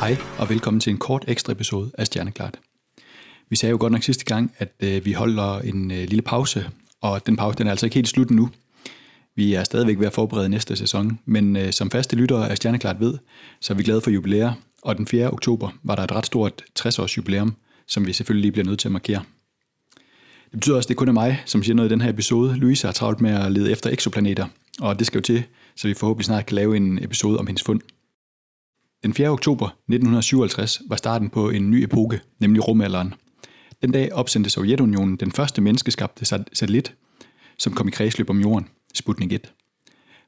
Hej og velkommen til en kort ekstra episode af Stjerneklart. Vi sagde jo godt nok sidste gang, at øh, vi holder en øh, lille pause, og den pause den er altså ikke helt slut nu. Vi er stadigvæk ved at forberede næste sæson, men øh, som faste lyttere af Stjerneklart ved, så er vi glade for jubilæer, og den 4. oktober var der et ret stort 60-års jubilæum, som vi selvfølgelig lige bliver nødt til at markere. Det betyder også, at det kun er mig, som siger noget i den her episode. Louise har travlt med at lede efter eksoplaneter, og det skal jo til, så vi forhåbentlig snart kan lave en episode om hendes fund. Den 4. oktober 1957 var starten på en ny epoke, nemlig rumalderen. Den dag opsendte Sovjetunionen den første menneskeskabte satellit, som kom i kredsløb om jorden, Sputnik 1.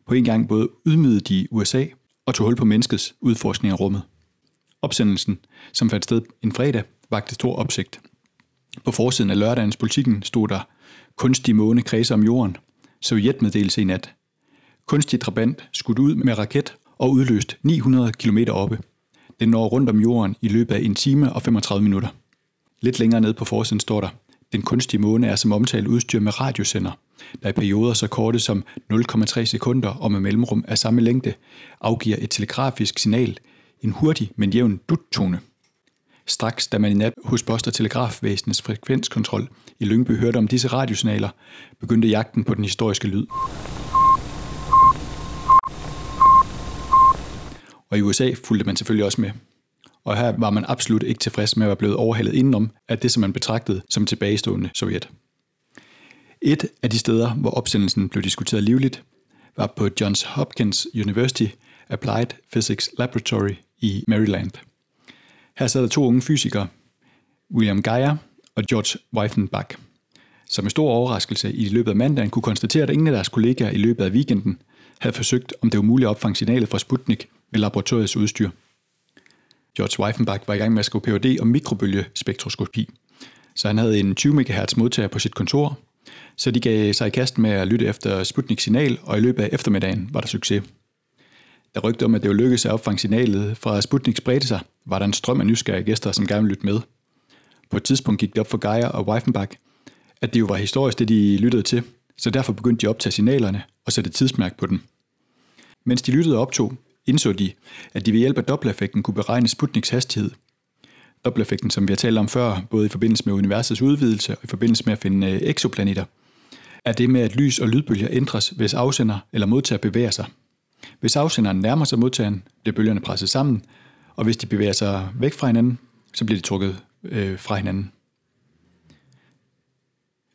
På en gang både ydmygede de USA og tog hul på menneskets udforskning af rummet. Opsendelsen, som fandt sted en fredag, vagte stor opsigt. På forsiden af lørdagens politikken stod der kunstig måne kredser om jorden, Sovjetmeddelelse i nat. Kunstig trabant skudt ud med raket og udløst 900 km oppe. Den når rundt om jorden i løbet af en time og 35 minutter. Lidt længere ned på forsiden står der, den kunstige måne er som omtalt udstyr med radiosender, der i perioder så korte som 0,3 sekunder og med mellemrum af samme længde afgiver et telegrafisk signal, en hurtig, men jævn duttone. Straks da man i nat hos Post- og Telegrafvæsenets frekvenskontrol i Lyngby hørte om disse radiosignaler, begyndte jagten på den historiske lyd. Og i USA fulgte man selvfølgelig også med. Og her var man absolut ikke tilfreds med at være blevet overhalet indenom af det, som man betragtede som tilbagestående Sovjet. Et af de steder, hvor opsendelsen blev diskuteret livligt, var på Johns Hopkins University Applied Physics Laboratory i Maryland. Her sad der to unge fysikere, William Geyer og George Weifenbach, som med stor overraskelse i løbet af mandagen kunne konstatere, at ingen af deres kollegaer i løbet af weekenden havde forsøgt, om det var muligt at opfange signalet fra Sputnik med laboratoriets udstyr. George Weifenbach var i gang med at skrive Ph.D. om mikrobølgespektroskopi, så han havde en 20 MHz modtager på sit kontor, så de gav sig i kast med at lytte efter Sputniks signal, og i løbet af eftermiddagen var der succes. Da rygte om, at det var lykkedes at opfange signalet fra Sputnik spredte sig, var der en strøm af nysgerrige gæster, som gerne ville lytte med. På et tidspunkt gik det op for Geier og Weifenbach, at det jo var historisk, det de lyttede til, så derfor begyndte de at optage signalerne og sætte tidsmærke på dem. Mens de lyttede og optog, indså de, at de ved hjælp af Doppler-effekten kunne beregne Sputniks hastighed. Doppler-effekten, som vi har talt om før, både i forbindelse med universets udvidelse og i forbindelse med at finde øh, eksoplaneter, er det med, at lys og lydbølger ændres, hvis afsender eller modtager bevæger sig. Hvis afsenderen nærmer sig modtageren, bliver bølgerne presset sammen, og hvis de bevæger sig væk fra hinanden, så bliver de trukket øh, fra hinanden.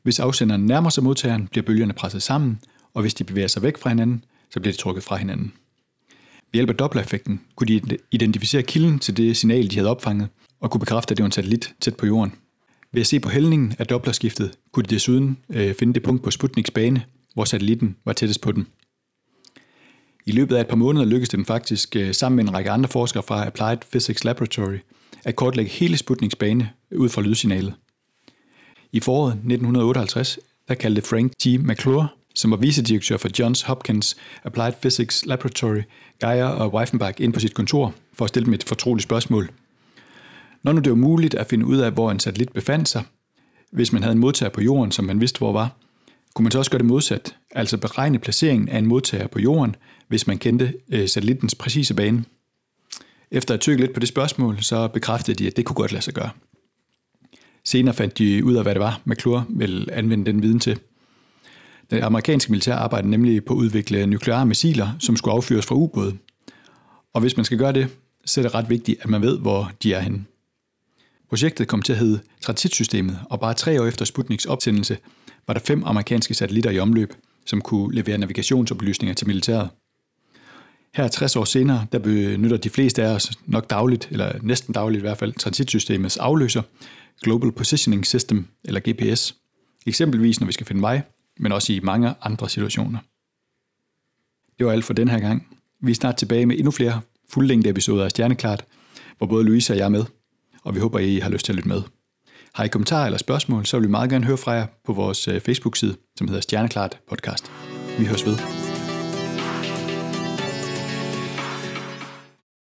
Hvis afsenderen nærmer sig modtageren, bliver bølgerne presset sammen, og hvis de bevæger sig væk fra hinanden, så bliver de trukket fra hinanden. Ved hjælp af Doppler-effekten kunne de identificere kilden til det signal, de havde opfanget, og kunne bekræfte, at det var en satellit tæt på jorden. Ved at se på hældningen af Dopplerskiftet, kunne de desuden øh, finde det punkt på Sputniks bane, hvor satellitten var tættest på den. I løbet af et par måneder lykkedes det dem faktisk øh, sammen med en række andre forskere fra Applied Physics Laboratory at kortlægge hele Sputniks bane ud fra lydsignalet. I foråret 1958 der kaldte Frank T. McClure, som var vicedirektør for Johns Hopkins Applied Physics Laboratory, Geyer og Weifenbach ind på sit kontor for at stille dem et fortroligt spørgsmål. Når nu det var muligt at finde ud af, hvor en satellit befandt sig, hvis man havde en modtager på jorden, som man vidste, hvor var, kunne man så også gøre det modsat, altså beregne placeringen af en modtager på jorden, hvis man kendte øh, satellittens præcise bane. Efter at tykke lidt på det spørgsmål, så bekræftede de, at det kunne godt lade sig gøre. Senere fandt de ud af, hvad det var, McClure ville anvende den viden til. Det amerikanske militær arbejdede nemlig på at udvikle nukleare missiler, som skulle affyres fra ubåde. Og hvis man skal gøre det, så er det ret vigtigt, at man ved, hvor de er henne. Projektet kom til at hedde Transitsystemet, og bare tre år efter Sputniks opsendelse var der fem amerikanske satellitter i omløb, som kunne levere navigationsoplysninger til militæret. Her 60 år senere, der benytter de fleste af os nok dagligt, eller næsten dagligt i hvert fald, transitsystemets afløser, Global Positioning System, eller GPS. Eksempelvis når vi skal finde vej, men også i mange andre situationer. Det var alt for den her gang. Vi er snart tilbage med endnu flere fuldlængde episoder af Stjerneklart, hvor både Louise og jeg er med, og vi håber, I har lyst til at lytte med. Har I kommentarer eller spørgsmål, så vil vi meget gerne høre fra jer på vores øh, Facebook-side, som hedder Stjerneklart Podcast. Vi høres ved.